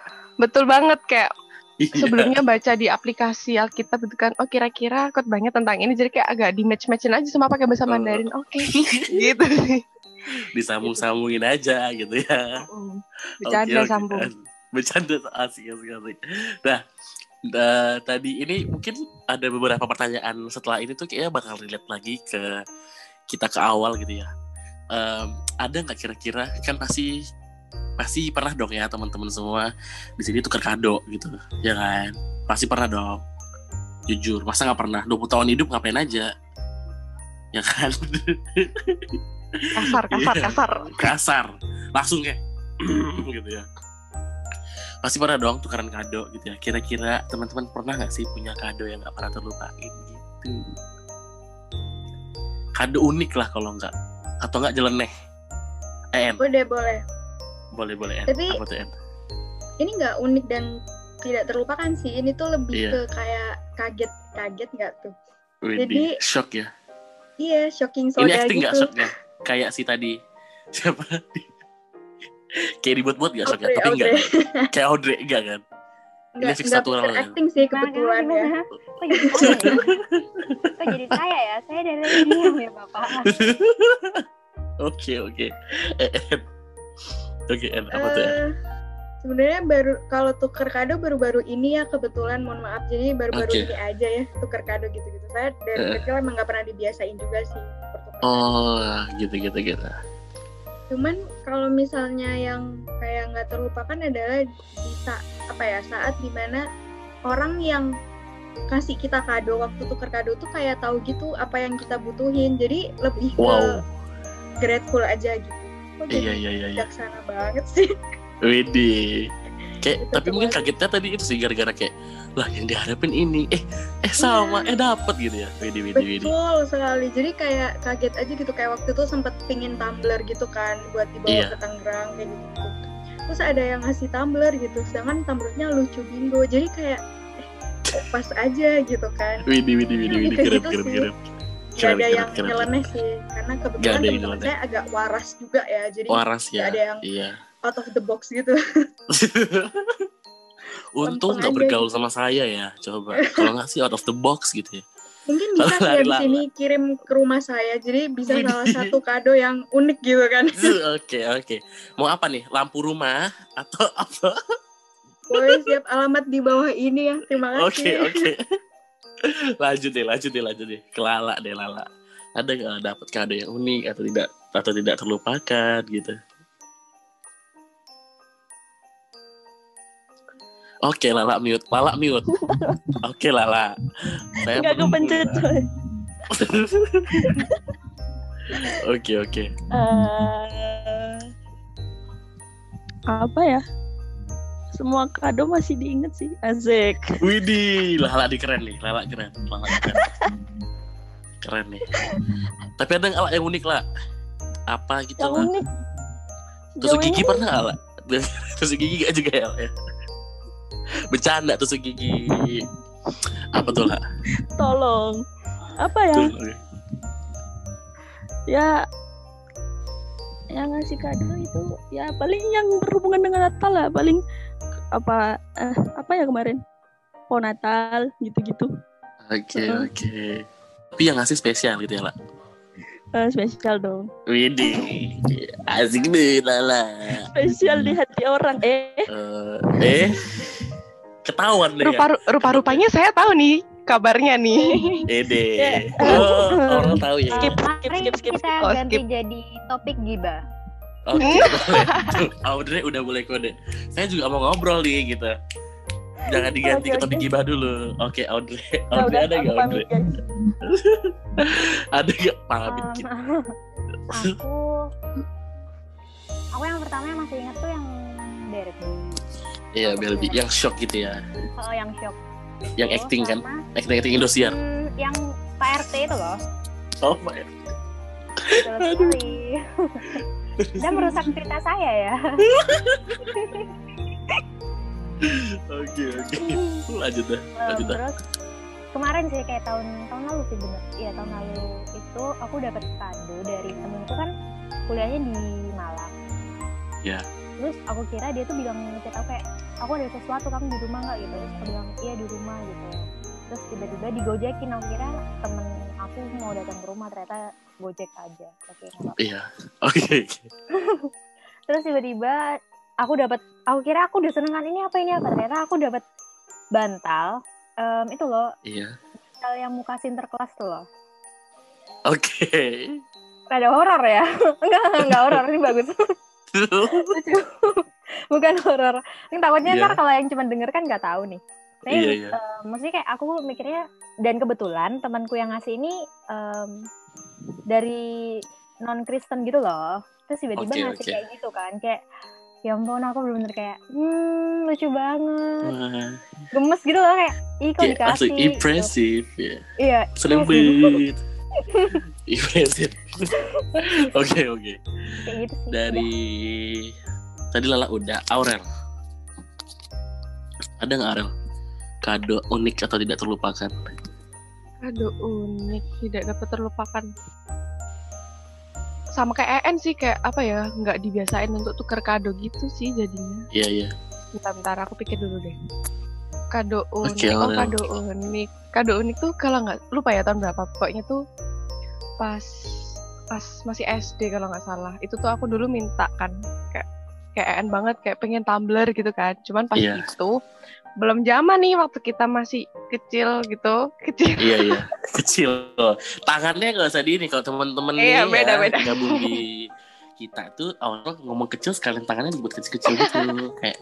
[laughs] betul banget kayak. Sebelumnya baca di aplikasi Alkitab itu kan oh kira-kira khotbahnya tentang ini jadi kayak agak di match matchin aja sama pakai bahasa. Mandarin. Oke. [laughs] Gitu sih. Disambung-sambungin aja gitu ya. Bercanda oke. sambung. Bercanda asik asik asik. Nah da- tadi ini mungkin ada beberapa pertanyaan setelah ini tuh kayaknya bakal relate lagi ke kita ke awal gitu ya. Em, ada nggak kira-kira? Kan pasti pasti pernah dong ya teman-teman semua. Di sini tukar kado gitu ya kan? Pasti pernah dong. Jujur masa nggak pernah? 20 tahun hidup ngapain aja? Ya kan? Kasar, kasar, Iya. kasar. kasar. Langsung kayak [clears throat] gitu ya. Pasti pernah dong tukaran kado gitu ya. Kira-kira teman-teman pernah nggak sih punya kado yang nggak pernah terlupain gitu? Kado unik lah kalau nggak. Atau nggak jeleneh? Eh Udah boleh. Boleh boleh En. Tapi- apa tuh En? Ini nggak unik dan tidak terlupakan sih. Ini tuh lebih Iya. ke kayak kaget, kaget nggak tuh? Widih, Jadi- shock ya Iya, shocking ini soda acting nggak gitu. shocknya kayak si tadi siapa [laughs] kayak dibuat-buat nggak shocknya tapi enggak kan? [laughs] kayak Audrey enggak kan Nggak, fix nggak natural pure ya? acting sih kebetulan ya. gimana? Kok jadi saya ya? Kok jadi saya ya? Saya dari diam ya Bapak. [laughs] oke oke Eh. Oke En, apa tuh? Eh, Sebenarnya baru kalau tuker kado baru-baru ini ya kebetulan mohon maaf jadi baru-baru Oke. ini aja ya tuker kado gitu-gitu. Saya dari Eh. kecil emang nggak pernah dibiasain juga sih. Oh, gitu gitu. Cuman kalau misalnya yang kayak nggak terlupakan adalah bisa apa ya saat di mana orang yang kasih kita kado waktu tuker kado tuh kayak tahu gitu apa yang kita butuhin jadi lebih ke Wow. grateful aja gitu. Kok Iya jadi iya iya. iya. bijaksana banget sih. Widih. [laughs] Kayak tapi mungkin kagetnya tadi itu sih gara-gara kayak lah yang diharapin ini eh eh sama eh dapet gitu ya. Widih widih widih. Betul sekali. Jadi kayak kaget aja gitu kayak waktu itu sempet pingin tumbler gitu kan buat dibawa Iya. ke Tangerang kayak gitu. Terus ada yang ngasih tumbler gitu, sedangkan tumblernya lucu bingo. Jadi kayak eh, pas aja gitu kan. Widih widih widih widih Lebih ke keren gitu keren keren. Gak ada yang nyeleneh sih, karena kebetulan teman-teman saya agak waras juga ya. Jadi Waras ya. ada yang Iya. out of the box gitu. [laughs] Untung nggak bergaul gitu. sama saya ya. Coba. [laughs] Kalau nggak sih out of the box gitu ya. Mungkin bisa sih ya Lari di sini kirim ke rumah saya. Jadi bisa Widih. salah satu kado yang unik gitu kan. [laughs] Oke oke. Mau apa nih? Lampu rumah atau apa? Boleh siap alamat di bawah ini ya. Terima kasih. Oke oke. Lanjut deh, lanjut deh, lanjut deh. Ke Lala deh Lala. Ada nggak dapat kado yang unik atau tidak atau tidak terlupakan gitu? Oke Lala mute, Lala mute. [laughs] Oke Lala. Saya menunggu, kepencet coy. [laughs] Oke oke. Eh, apa ya? Semua kado masih diinget sih. Azek. Widih, Lala di keren nih, Lala keren, Lala keren. keren nih. Tapi ada nggak yang unik lah? Apa gitu Yang lah? unik. Tusuk gigi ini pernah nggak lah? [laughs] Tusuk gigi gak juga ya? ya? Bercanda tusuk gigi. Apa tuh lah? Tolong. Apa ya? Ya yang ngasih kado itu ya paling yang berhubungan dengan Natal lah paling apa eh, apa ya kemarin oh Natal gitu-gitu Oke Heeh. oke. Tapi yang ngasih spesial gitu ya lah. Eh, spesial dong Widih, asik deh Lala. spesial di hati orang eh Eh, eh, ketahuan deh ya. Rupa rupa-rupanya saya tahu nih kabarnya nih. Ede. Ya. [laughs] Oh, orang tahu ya. Skip, skip, skip, skip. kita Oh, ganti skip. jadi topik gibah. Oke, boleh. Tuh, Audrey udah boleh kode. Saya juga mau ngobrol nih gitu. Jangan diganti ke Oke, topik oke. gibah dulu. Oke, Audrey. Ya Audrey ada nggak Audrey? [laughs] Ada nggak pamit gitu? aku aku yang pertama yang masih ingat tuh yang Derby. Iya, Belbi. Yang shock gitu ya. Oh, yang shock. Yang acting kan? Acting acting Indosiar. hmm, yang Pak RT itu loh. Oh my. Betul sekali. [laughs] Dan merusak cerita saya ya. Oke oke. Lanjut dah. Um, Lanjut dah. terus kemarin sih kayak tahun tahun lalu sih bener iya tahun lalu itu aku dapat kado dari temenku kan kuliahnya di Malang Ya. terus aku kira dia tuh bilang ngechat aku kayak aku ada sesuatu kamu di rumah nggak gitu terus aku bilang iya di rumah gitu terus tiba-tiba digojekin aku kira temen aku mau datang ke rumah ternyata gojek aja oke. Iya. Oke. [laughs] terus tiba-tiba aku dapat aku kira aku udah seneng kan ini apa ini apa ternyata aku dapat bantal em, itu loh Iya. bantal yang muka sinterklas tuh loh Oke. ada horor ya [laughs] enggak enggak horor ini bagus [laughs] Lucu. bukan horor ini takutnya Iya. ntar kalau yang cuma denger kan nggak tahu nih Tapi, Iya, iya. em, maksudnya kayak aku mikirnya dan kebetulan temanku yang ngasih ini em, dari non Kristen gitu loh terus tiba-tiba Oke, ngasih oke. kayak gitu kan kayak ya ampun aku bener-bener kayak hmm lucu banget Wah, gemes gitu loh kayak ih kok kayak dikasih gitu. impresif ya. iya Seneng iya banget. Impresif. Oke, oke. gitu Dari tadi Lala udah Aurel. Ada nggak Aurel? Kado unik atau tidak terlupakan? Kado unik tidak dapat terlupakan. Sama kayak EN sih kayak apa ya nggak dibiasain untuk tuker kado gitu sih jadinya. Iya, iya. Bentar, bentar aku pikir dulu deh. Kado unik, Oke, oh kado unik. Kado unik tuh kalau nggak lupa ya tahun berapa. Pokoknya tuh pas pas masih SD kalau nggak salah. Itu tuh aku dulu minta kan kayak kayak EN banget kayak pengen tumbler gitu kan. Cuman pas Iya. itu belum zaman nih waktu kita masih kecil gitu, kecil. Iya, iya. [laughs] Kecil. Tangannya nggak usah di ini kalau teman-teman Iya, nih beda, ya, beda. gabung di [laughs] kita tuh awalnya ngomong kecil sekalian tangannya dibuat kecil-kecil gitu kayak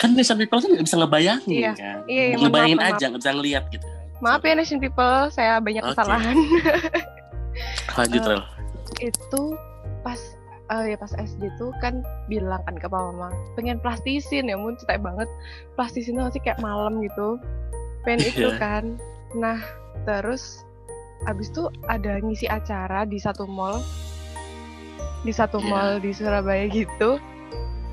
kan Nation people kan nggak bisa ngebayangin Iya. kan Iya, iya, ngebayangin maaf, aja nggak bisa ngeliat gitu. Maaf ya Nation People, saya banyak Oke. kesalahan. [laughs] lanjut Rel itu pas eh, ya pas SD tuh kan bilang kan ke papa mama pengen plastisin ya mun cetek banget plastisin tuh masih kayak malam gitu pengen itu Iya. kan nah terus abis itu ada ngisi acara di satu mall di satu Iya. mall di Surabaya gitu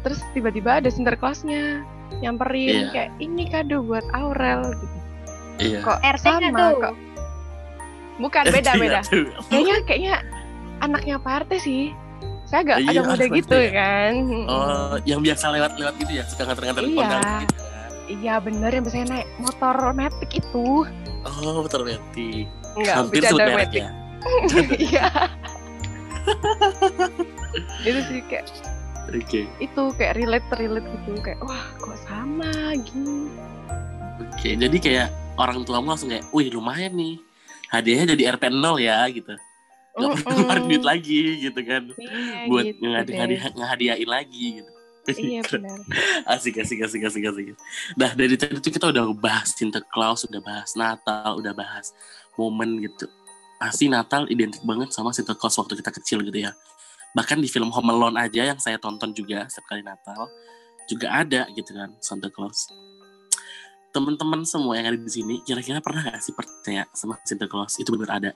terus tiba-tiba ada sinterklasnya nyamperin Iya. kayak ini kado buat Aurel gitu iya kok RT sama tuh? kok [laughs] bukan beda Iya beda tuh. kayaknya kayaknya anaknya Pak RT sih saya agak Iya, ada muda gitu ya. kan. Oh yang biasa lewat-lewat gitu ya suka nganter-nganter Iya. gitu kan iya bener yang biasanya naik motor metik itu. Oh betul berarti enggak hampir sebut metik. ya [laughs] iya. [laughs] Itu sih kayak oke. itu kayak relate relate gitu kayak wah kok sama gini oke jadi kayak orang tuamu langsung kayak wih lumayan nih. Hadiahnya jadi RP 0 ya gitu Gak perlu Mm-mm. keluarin [laughs] duit lagi gitu kan. Iya, buat gitu ngehadi- lagi gitu. Iya [laughs] benar. Asik asik asik asik asik. Nah dari tadi tuh kita udah bahas Sinterklaas udah bahas Natal udah bahas momen gitu. Pasti Natal identik banget sama Sinterklaas waktu kita kecil gitu ya. Bahkan di film Home Alone aja yang saya tonton juga setiap kali Natal juga ada gitu kan Santa Claus. Teman-teman semua yang ada di sini kira-kira pernah gak sih percaya sama Santa Claus? Itu benar ada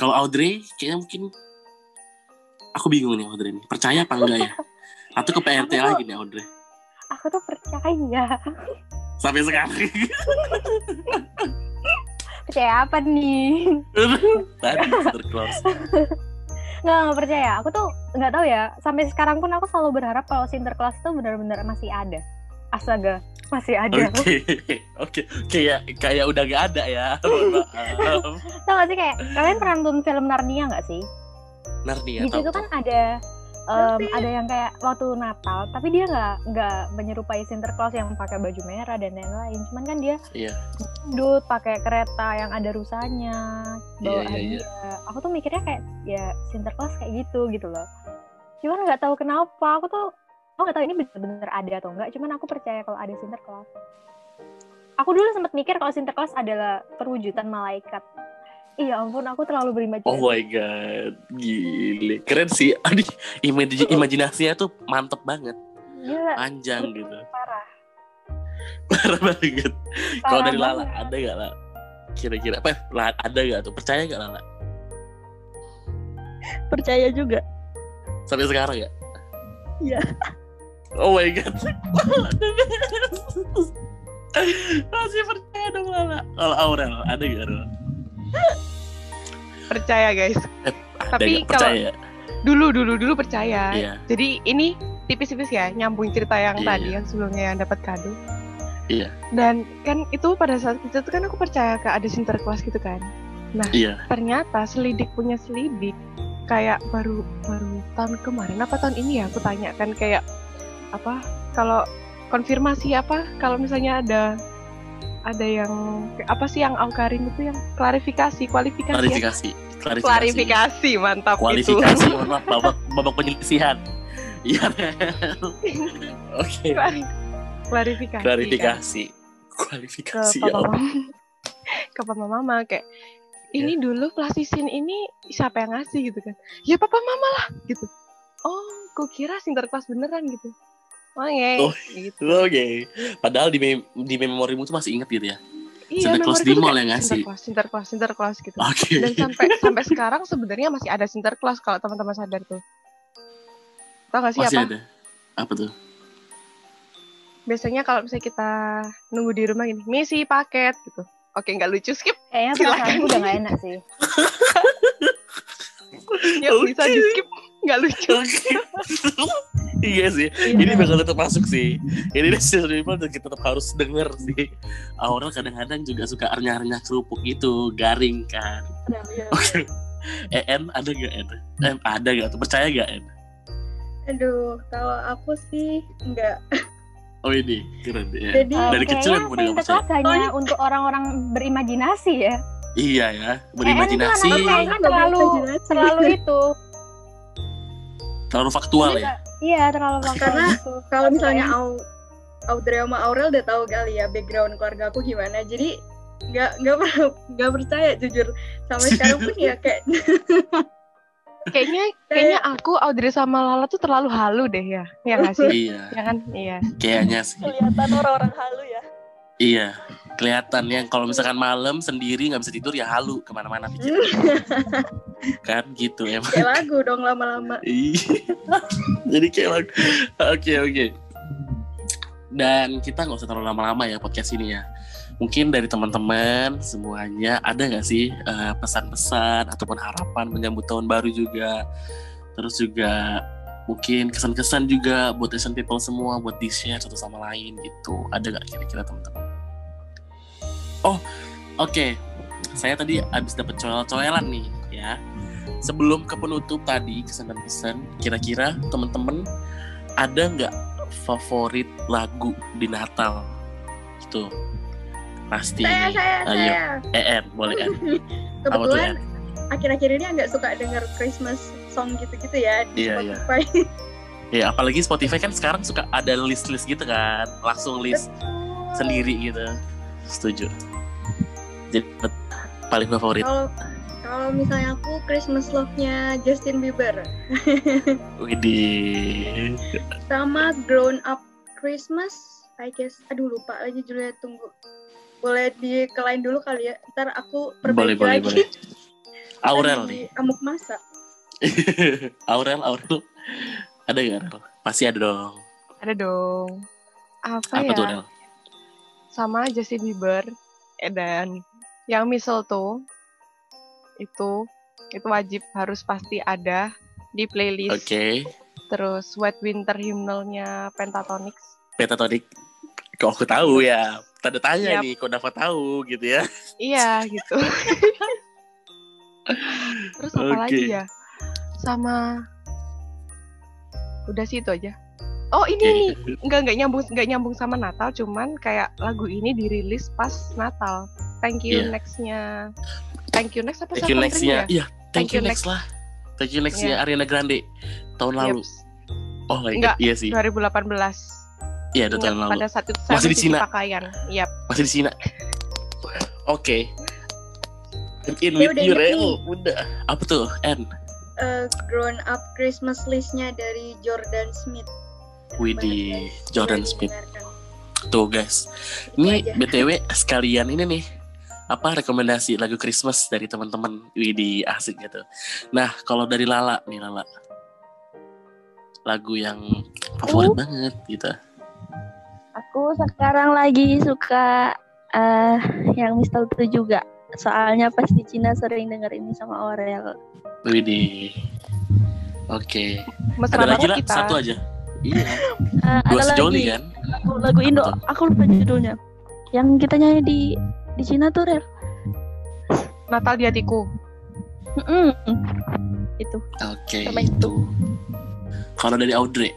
kalau Audrey kayaknya mungkin aku bingung nih Audrey nih. Percaya apa enggak ya? Atau ke PRT Aku- lagi nih Audrey? Aku tuh percaya. Sampai sekarang. Percaya apa nih? Tadi Claus. Nggak nggak percaya. Aku tuh nggak tahu ya. Sampai sekarang pun aku selalu berharap kalau Sinterklas itu benar-benar masih ada. Astaga masih ada. Oke oke. Kayak kayak udah gak ada ya. [laughs] Mohon maaf. tau gak sih kayak kalian pernah nonton film Narnia nggak sih? Narnia di tahu situ kan ada em, ada yang kayak waktu Natal tapi dia nggak nggak menyerupai Sinterklas yang pakai baju merah dan lain-lain. Cuman kan dia Iya. duduk pakai kereta yang ada rusanya bawa Iya, iya, hadiah. Aku tuh mikirnya kayak ya Sinterklas kayak gitu gitu loh. Cuman nggak tahu kenapa aku tuh aku nggak tahu ini bener-bener ada atau enggak cuman aku percaya kalau ada Sinterklas aku dulu sempat mikir kalau Sinterklas adalah perwujudan malaikat iya ampun aku terlalu berimajinasi Oh my god, gile, keren sih. [laughs] Aduh, imaj- imajinasinya tuh mantep banget, Gila, panjang gitu, parah parah banget. Kalau dari Lala banget. ada gak lah? Kira-kira apa? ya? La- Ada gak tuh? Percaya gak Lala? Percaya juga. Sampai sekarang ya? Iya. Oh my god. Masih percaya dong Lala. Kalau Aurel ada gak Aurel? percaya guys Ada Tapi gak? Percaya? dulu dulu dulu percaya Iya. jadi ini tipis-tipis ya nyambung cerita yang Iya, tadi yang sebelumnya yang dapat kado Iya. dan kan itu pada saat itu kan aku percaya ke ada sinterklas gitu kan Iya. ternyata selidik punya selidik kayak baru baru tahun kemarin apa tahun ini ya aku tanya kan kayak apa kalau konfirmasi apa kalau misalnya ada ada yang apa sih yang Aukarin itu yang klarifikasi kualifikasi ya? Klarifikasi. Klarifikasi. klarifikasi mantap itu Kualifikasi, mohon maaf, babak, babak penyelisihan. Iya. Oke. Klari- klarifikasi kan? Klarifikasi. ke Kualifikasi ya papa Allah. mama ke papa mama kayak ini Ya. dulu plastisin ini siapa yang ngasih gitu kan ya papa mama lah gitu oh ku kira sinterklas beneran gitu oh ya Oh, gitu [laughs] Oke. Padahal di mem di memorimu tuh masih inget gitu ya. iya Sinterklas memori di mall kayak yang ngasih. sinterklas sinterklas sinterklas gitu Oke. dan sampai sampai sekarang sebenarnya masih ada sinterklas kalau teman-teman sadar tuh tau gak sih Masih apa ada. Apa tuh? biasanya kalau misalnya kita nunggu di rumah gini misi paket gitu oke nggak lucu skip Kayaknya [laughs] perasaanku udah gak enak sih. [laughs] ya bisa Oke. di skip nggak lucu [laughs] iya sih. Ini bakal tetap masuk sih. Ini season people kita tetap harus denger sih. Aurel kadang-kadang juga suka renyah-renyah kerupuk gitu, garing kan. Oke. En ada gak En? Em ada gak tuh? Percaya gak En? Aduh, kalau aku sih enggak. Oh ini keren ya. Jadi Dari kecil kayaknya aku udah nggak Sinterklas hanya untuk orang-orang berimajinasi ya. Iya ya, berimajinasi, kayaknya terlalu Berimajinasi. terlalu itu. [laughs] terlalu faktual ya. Iya, terlalu faktual Karena gitu. kalau misalnya Au Audrey sama Aurel udah tahu kali ya background keluarga aku gimana. Jadi nggak nggak [laughs] nggak percaya jujur sampai [laughs] sekarang pun ya kayak [laughs] kayaknya kayaknya aku Audrey sama Lala tuh terlalu halu deh ya ya nggak sih Iya, ya kan iya kayaknya sih. Kelihatan orang-orang halu ya. Iya, kelihatan yang kalau misalkan malam sendiri nggak bisa tidur ya halu ke mana-mana pikir. [laughs] kan gitu emang. kayak lagu dong lama-lama. [laughs] Iya. Jadi kayak lagu. Oke oke. Dan kita nggak usah terlalu lama-lama ya podcast ini ya. Mungkin dari teman-teman semuanya ada nggak sih eh, pesan-pesan ataupun harapan menyambut tahun baru juga. Terus juga mungkin kesan-kesan juga buat Asian people semua buat di share satu sama lain gitu. Ada nggak kira-kira teman-teman? Oh oke. Saya tadi habis dapat coel-coelan nih ya sebelum ke penutup tadi kesan dan pesan kira-kira teman-teman ada nggak favorit lagu di Natal itu pasti Saya nih. saya ayo saya. EN boleh En [laughs] tuh, Kebetulan akhir-akhir ini agak suka denger Christmas song gitu-gitu ya di Iya, iya. Spotify. [laughs] ya apalagi Spotify kan sekarang suka ada list-list gitu kan langsung list sendiri gitu setuju. Jadi paling favorit. Kalau kalau misalnya aku Christmas Love-nya Justin Bieber. [laughs] Widih. Sama Grown Up Christmas, I guess. Aduh lupa lagi Julia tunggu. Boleh dikelain dulu kali ya. Ntar aku boleh perbaiki boleh lagi. boleh. [laughs] Aurel Lagi nih Amuk masa. [laughs] Aurel Aurel. Ada gak Aurel? Pasti ada dong. Ada dong. Apa, apa ya? Tuh Aurel sama Justin Bieber eh, dan yang mistletoe itu itu wajib harus pasti ada di playlist Oke, terus Wet Winter Hymnal-nya Pentatonix Petatonik. Kok aku tahu ya? Tanda tanya Yap. nih, kok dapat tahu gitu ya? iya gitu [laughs] terus apa Oke. lagi ya sama udah sih itu aja oh ini nih nggak nggak nyambung nggak nyambung sama Natal cuman kayak lagu ini dirilis pas Natal thank you Iya. nextnya thank you next apa Thank you next-nya. Ya? Iya, thank, you next lah. Thank you next-nya Iya. Ariana Grande tahun lalu. Yeps, Oh my Enggak, god, iya sih. 2018 Iya, udah Ingat tahun lalu. pada saat itu Masih saya di mencuci Cina. pakaian yap Masih di Cina. Oke. I'm in Ya with udah you, Rel. nih. Udah. Apa tuh, N? Eh, Grown Up Christmas list-nya dari Jordan Smith. Widih, Banget, Jordan Smith. Tuh, guys. Itu Ini. BTW sekalian ini nih. Apa rekomendasi lagu Christmas dari teman-teman? Widih, asik gitu. Nah, kalau dari Lala nih, Lala. Lagu yang favorit Oh. banget gitu. Aku sekarang lagi suka eh yang Mistletoe juga. Soalnya pas di Cina sering denger ini sama Aurel. Widih. Oke. mesra Ada lagi lah, kita satu aja. Iya. Dua ada lagi kan? lagu, lagu Indo. Aku lupa judulnya. Yang kita nyanyi di di Cina tuh Rel. Natal di hatiku Mm-mm. Itu. Oke, Sama itu. Kalau dari Audrey,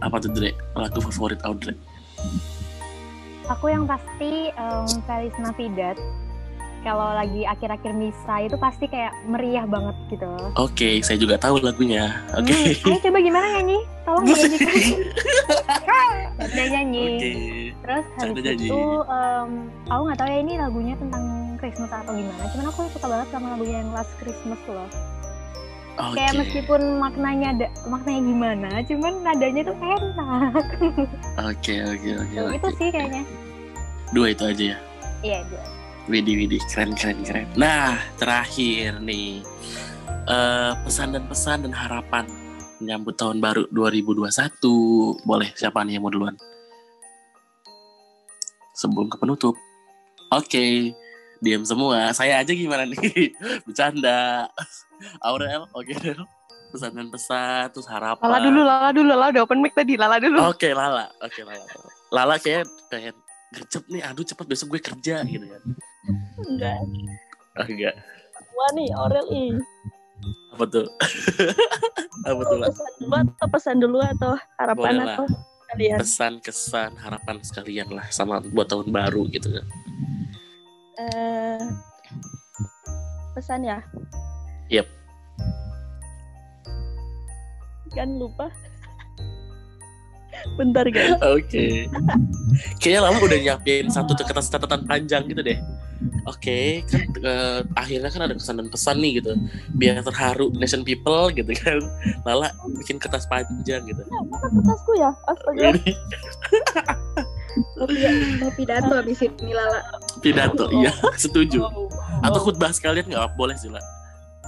Apa tuh Dre? Lagu favorit Audrey? Aku yang pasti um, Feliz Navidad. Kalau lagi akhir-akhir misa itu pasti kayak meriah banget gitu. Oke, saya juga tahu lagunya. Oke. Hmm, ayo coba gimana nyanyi? Tolong nyanyikan. [laughs] Udah nyanyi. Oke. Terus habis Canda nyanyi. itu em, aku nggak tahu ya ini lagunya tentang Christmas atau gimana. Cuman aku suka banget sama lagunya yang Last Christmas loh. Oke. Kayak meskipun maknanya ada maknanya gimana, cuman nadanya tuh enak. Oke, oke, oke. Itu sih kayaknya. Dua itu aja ya. Iya, dua. Widih, widih, keren, keren, keren. Nah, terakhir nih, Eh pesan dan pesan dan harapan menyambut tahun baru 2021. Boleh, siapa nih yang mau duluan? Sebelum ke penutup. Oke, diam semua. Saya aja gimana nih? [laughs] Bercanda. Aurel, oke Del. Pesan dan pesan, terus harapan. Lala dulu, Lala dulu, Lala udah open mic tadi, Lala dulu. Oke, Lala. Oke, Lala. Lala kayak pengen gercep nih. Aduh, cepat besok gue kerja gitu kan. Enggak. Ah, enggak. Wah nih Aurel ih. Apa tuh? [laughs] Apa tuh, Lan? pesan dulu atau pesan dulu atau harapan Boleh lah. atau kalian? Pesan, kesan, harapan sekalian lah sama buat tahun baru gitu kan. Eh, pesan ya? Yep. Kan lupa. Bentar guys. Oke. Kayaknya Lala udah nyiapin satu kertas catatan panjang gitu deh. Oke, kan eh, akhirnya kan ada kesan dan pesan nih gitu. Biar terharu nation people gitu kan. Lala bikin kertas panjang gitu. Ya, mana kertasku ya? Astaga. Mau [laughs] mau pidato abis ini Lala. pidato, iya, setuju. Wow. Atau khutbah sekalian nggak boleh sih lah.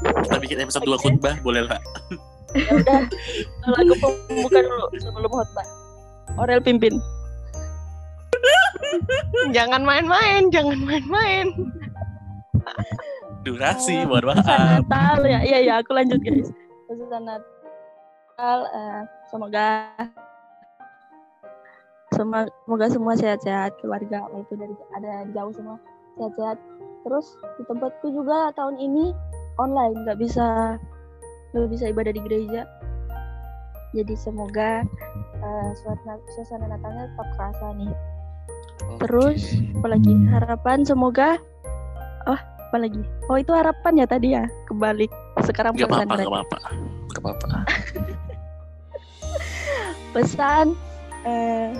Kita bikin episode dua khutbah boleh lah. Ya udah. Lagu pembuka dulu sebelum khotbah. Aurel pimpin. Jangan main-main, jangan main-main. Durasi, Eh, mohon Pesan maaf. Natal ya, iya ya aku lanjut guys. Pesan Natal, eh, semoga Sema- semoga semua sehat-sehat keluarga walaupun dari ada jauh semua sehat-sehat. Terus di tempatku juga tahun ini online nggak bisa nggak bisa ibadah di gereja. Jadi semoga eh, suasana, suasana Natalnya tetap kerasa nih. Terus apalagi harapan semoga oh apalagi oh itu harapan ya tadi ya? Kebalik. Sekarang Gak pesan apa-apa, berarti. gak apa-apa. Gak apa-apa. [laughs] pesan eh,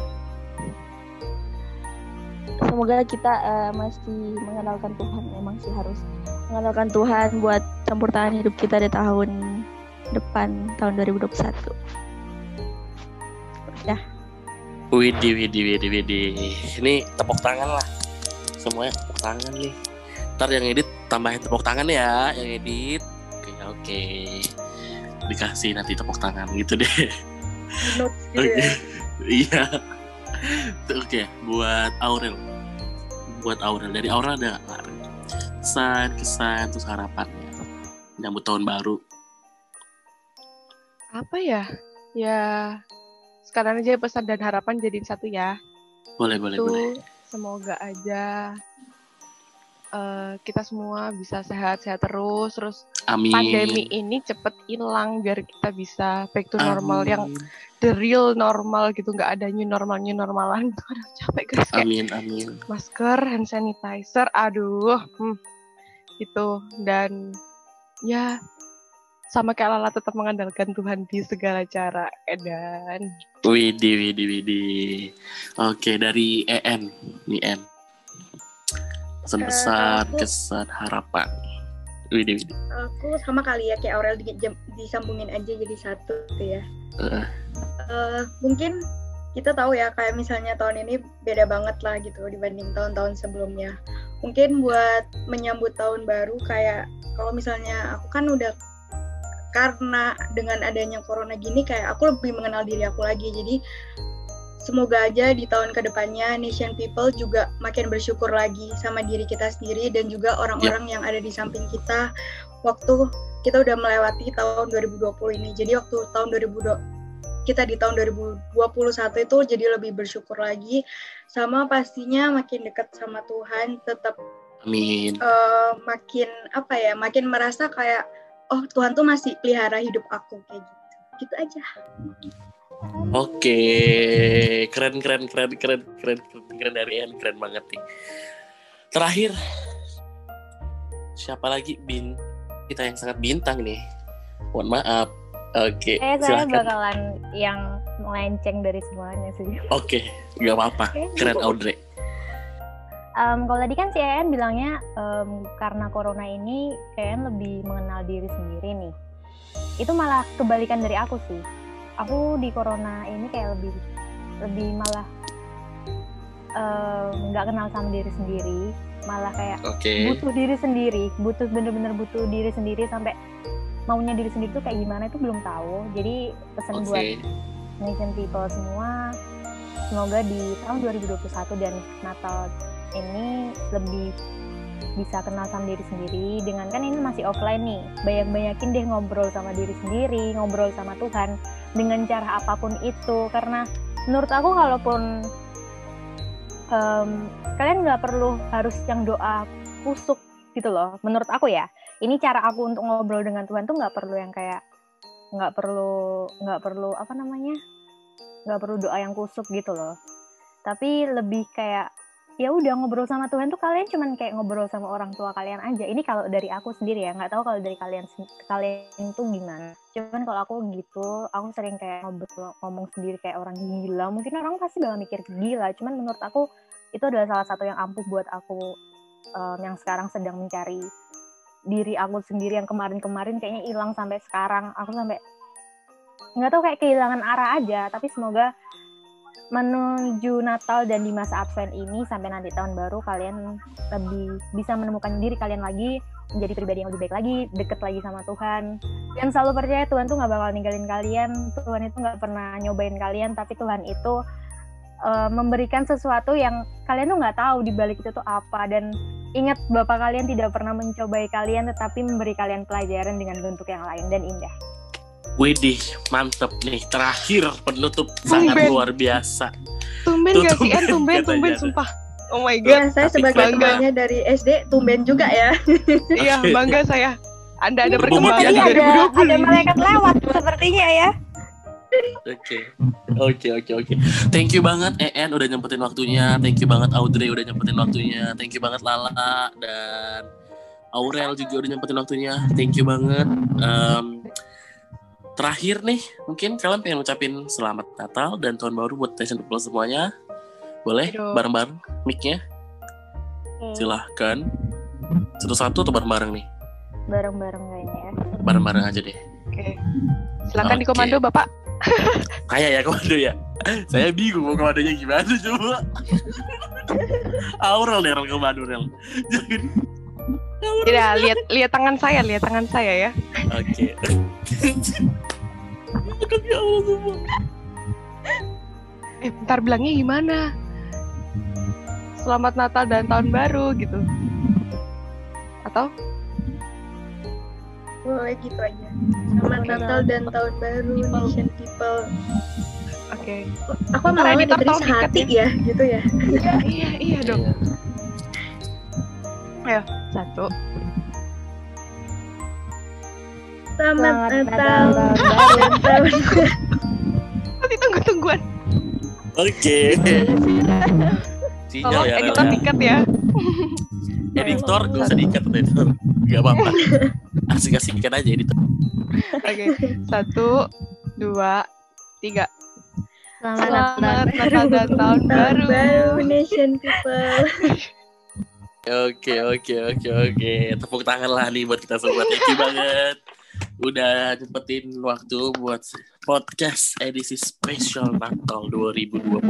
semoga kita eh, masih mengenalkan Tuhan. Memang sih harus mengenalkan Tuhan buat campur tangan hidup kita di tahun depan tahun 2021 ya Widih, widih, widih, widih. Ini tepuk tangan lah. Semuanya tepuk tangan nih. Ntar yang edit tambahin tepuk tangan ya, yang edit. Oke, oke. Dikasih nanti tepuk tangan gitu deh. Oke. ya. Iya. Oke, buat Aurel. Buat Aurel. Dari Aurel ada nggak? Kesan, kesan, terus harapannya. Nyambut tahun baru. Apa ya? Ya, sekarang aja pesan dan harapan jadi satu ya. Boleh, boleh, Itu boleh. semoga aja eh, kita semua bisa sehat-sehat terus, terus Amin. pandemi ini cepet hilang biar kita bisa back to normal yang Amin. the real normal gitu, nggak ada new normal new normalan. [laughs] Aduh, capek guys kayak Amin, amin. masker, hand sanitizer, aduh, hmm, gitu dan ya sama kayak Lala tetap mengandalkan Tuhan di segala cara dan Widih, widih, widih. Oke, dari EN. Nih, En. Pesan-pesan, aku- kesan, harapan. Widih, widih. Aku sama kali ya kayak Aurel di- disambungin aja jadi satu gitu ya. Eh, Eh, mungkin kita tahu ya kayak misalnya tahun ini beda banget lah gitu dibanding tahun-tahun sebelumnya. Mungkin buat menyambut tahun baru kayak kalau misalnya aku kan udah karena dengan adanya corona gini kayak aku lebih mengenal diri aku lagi. Jadi semoga aja di tahun ke depannya nation people juga makin bersyukur lagi sama diri kita sendiri dan juga orang-orang yang ada di samping kita waktu kita udah melewati tahun 2020 ini. Jadi waktu tahun 2020 kita di tahun 2021 itu jadi lebih bersyukur lagi sama pastinya makin dekat sama Tuhan tetap amin. eh, makin apa ya makin merasa kayak oh Tuhan tuh masih pelihara hidup aku kayak gitu gitu aja Oke, keren keren keren keren keren keren, keren dari Ian, keren banget nih. Terakhir, siapa lagi bin kita yang sangat bintang nih? Mohon maaf. Oke, Eh, saya silakan. bakalan yang melenceng dari semuanya sih. Oke, nggak apa-apa. Keren Audrey. Em, kalau tadi kan si En bilangnya em, karena corona ini En lebih mengenal diri sendiri nih. Itu malah kebalikan dari aku sih. Aku di corona ini kayak lebih lebih malah nggak kenal sama diri sendiri, malah kayak Oke. butuh diri sendiri, butuh bener-bener butuh diri sendiri sampai maunya diri sendiri tuh kayak gimana itu belum tahu. Jadi pesan buat Oke. nation people semua semoga di tahun 2021 dan Natal ini lebih bisa kenal sama diri sendiri. Dengan kan ini masih offline nih banyak-banyakin deh ngobrol sama diri sendiri ngobrol sama Tuhan dengan cara apa pun itu. Karena menurut aku kalaupun em, kalian nggak perlu harus yang doa kusuk gitu loh menurut aku ya. Ini cara aku untuk ngobrol dengan Tuhan tuh nggak perlu yang kayak nggak perlu nggak perlu apa namanya nggak perlu doa yang kusuk gitu loh. Tapi lebih kayak ya udah ngobrol sama Tuhan tuh kalian cuman kayak ngobrol sama orang tua kalian aja. Ini kalau dari aku sendiri ya nggak tahu kalau dari kalian kalian tuh gimana. Cuman kalau aku gitu aku sering kayak ngobrol ngomong sendiri kayak orang gila. Mungkin orang pasti bakal mikir gila cuman menurut aku itu adalah salah satu yang ampuh buat aku em, yang sekarang sedang mencari diri aku sendiri yang kemarin-kemarin kayaknya hilang sampai sekarang. Aku sampai nggak tahu kayak kehilangan arah aja tapi semoga menuju Natal dan di masa Advent ini sampai nanti tahun baru kalian lebih bisa menemukan diri kalian lagi menjadi pribadi yang lebih baik lagi deket lagi sama Tuhan. Dan selalu percaya Tuhan tuh nggak bakal ninggalin kalian Tuhan itu nggak pernah nyobain kalian tapi Tuhan itu eh, memberikan sesuatu yang kalian tuh nggak tahu di balik itu tuh apa. Dan ingat Bapak kalian tidak pernah mencobai kalian tetapi memberi kalian pelajaran dengan bentuk yang lain dan indah Widih, mantep nih. Terakhir penutup sangat Tumben. luar biasa. Tumben Tuh, gak sih tumben En? Tumben, tumben, sumpah. Oh my Ya, god. saya tapi sebagai bangga. temannya dari SD tumben juga ya. [laughs] Iya, bangga saya. Anda ada perkembangan ya, ada 2020. ada malaikat lewat sepertinya ya Oke, oke, oke, oke. Thank you banget EN udah nyempetin waktunya. Thank you banget Audrey udah nyempetin waktunya. Thank you banget Lala dan Aurel juga udah nyempetin waktunya. Thank you banget. Em, terakhir nih, mungkin kalian pengen ucapin selamat Natal dan tahun baru buat Nation People semuanya. Boleh bareng-bareng mic-nya? Silahkan. Satu-satu atau bareng-bareng nih? bareng-bareng kayaknya ya Bareng-bareng aja deh. Oke. Silakan di Oke. komando, Bapak. [laughs] Kayak ya komando ya. Saya bingung mau komandonya gimana coba. [laughs] Aurel deh Rel, komando Rel. Jangan. Tidak, lihat lihat tangan saya, lihat tangan saya ya. Oke. [laughs] Aduh, ya Allah semua. Eh, bentar bilangnya gimana? Selamat Natal dan Tahun Baru gitu. Atau Boleh gitu aja. Selamat Natal dan Tahun Baru, Nation People. oke. Aku Ntar mau editor diberi sehati ya, gitu ya. iya, iya dong. Satu. Selamat Selamat Natal tahun Tahun Nanti tunggu-tungguan. Oke. Sinyal Tolong ya editor ya. dikat ya. [laughs] Editor gak usah diikat editor. Gak apa-apa. Asik-asikan aja editor. Oke. Satu, dua, tiga. selamat Selamat Natal Natal dan Tahun Tahun Baru. Baru, Nation People. [laughs] Oke, oke, oke, oke. Tepuk tangan lah nih buat kita semua. Thank you banget. Udah nyempetin waktu buat podcast edisi spesial Natal 2020.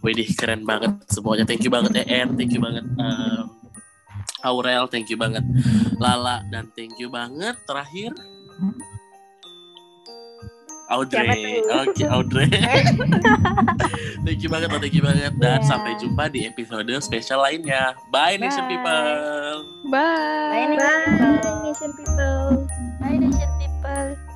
Widih, keren banget semuanya. Thank you banget EN, thank you banget um, Aurel, thank you banget Lala, dan thank you banget terakhir Audrey. Oke, okay, [laughs] eh. [laughs] Audrey. thank you banget, thank you banget. Dan yeah. sampai jumpa di episode spesial lainnya. Bye, Bye. Nation People. Bye. Bye, Nation People. Bye, Nation People. Bye, Nation People.